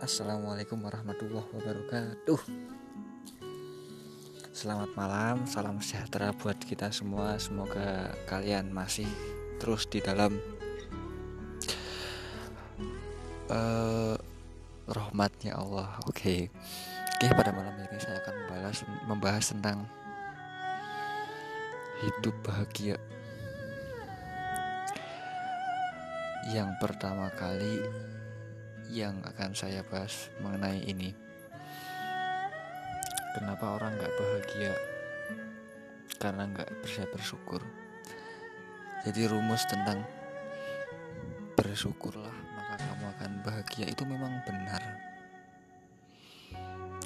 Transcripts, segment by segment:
Assalamualaikum warahmatullahi wabarakatuh. Selamat malam, salam sejahtera buat kita semua. Semoga kalian masih terus di dalam uh, Rahmatnya Allah. Oke. Okay. Oke pada malam ini saya akan membahas, membahas tentang Hidup bahagia. Yang pertama kali yang akan saya bahas mengenai ini. Kenapa orang nggak bahagia? Karena nggak bisa bersyukur. Jadi rumus tentang bersyukurlah maka kamu akan bahagia itu memang benar.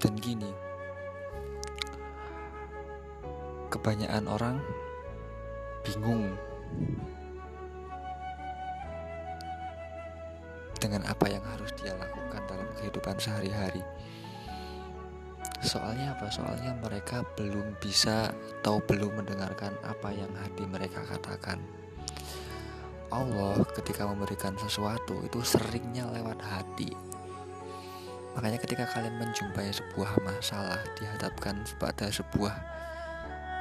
Dan gini, kebanyakan orang bingung dengan apa yang harus dia lakukan dalam kehidupan sehari-hari. Soalnya apa? Soalnya mereka belum bisa atau belum mendengarkan apa yang hati mereka katakan. Allah ketika memberikan sesuatu itu seringnya lewat hati. Makanya ketika kalian menjumpai sebuah masalah dihadapkan pada sebuah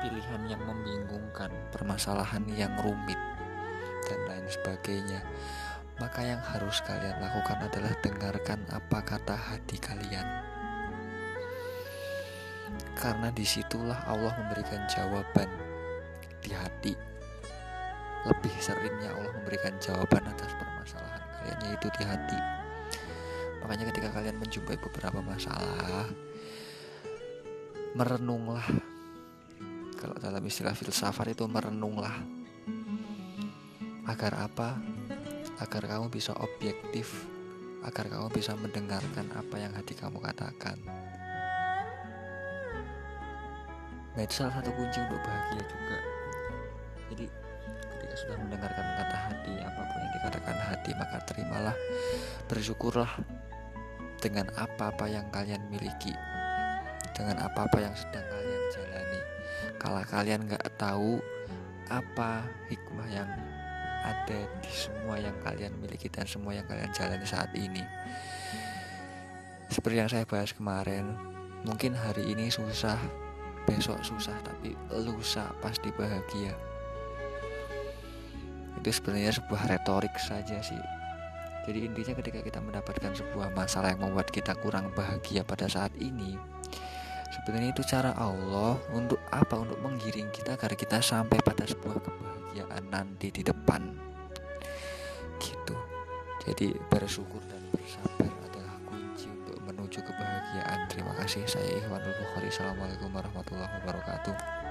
pilihan yang membingungkan, permasalahan yang rumit dan lain sebagainya maka yang harus kalian lakukan adalah dengarkan apa kata hati kalian. Karena di situlah Allah memberikan jawaban di hati. Lebih seringnya Allah memberikan jawaban atas permasalahan kalian yaitu di hati. Makanya ketika kalian menjumpai beberapa masalah, merenunglah. Kalau dalam istilah filsafat itu merenunglah. Agar apa? Agar kamu bisa objektif, agar kamu bisa mendengarkan apa yang hati kamu katakan. Nah itu salah satu kunci untuk bahagia juga. Jadi ketika sudah mendengarkan kata hati, apa pun yang dikatakan hati, maka terimalah, bersyukurlah dengan apa-apa yang kalian miliki, dengan apa-apa yang sedang kalian jalani. Kalau kalian nggak tahu apa hikmah yang ada di semua yang kalian miliki dan semua yang kalian jalani saat ini. Seperti yang saya bahas kemarin, mungkin hari ini susah, besok susah, tapi lusa pasti bahagia. Itu sebenarnya sebuah retorik saja sih. Jadi intinya ketika kita mendapatkan sebuah masalah yang membuat kita kurang bahagia pada saat ini, sebenarnya itu cara Allah untuk apa? Untuk menggiring kita agar kita sampai pada sebuah kebahagiaan nanti di depan. Gitu. Jadi bersyukur dan bersabar adalah kunci untuk menuju kebahagiaan. Terima kasih saya Ikhwanul Bukhari. Assalamualaikum warahmatullahi wabarakatuh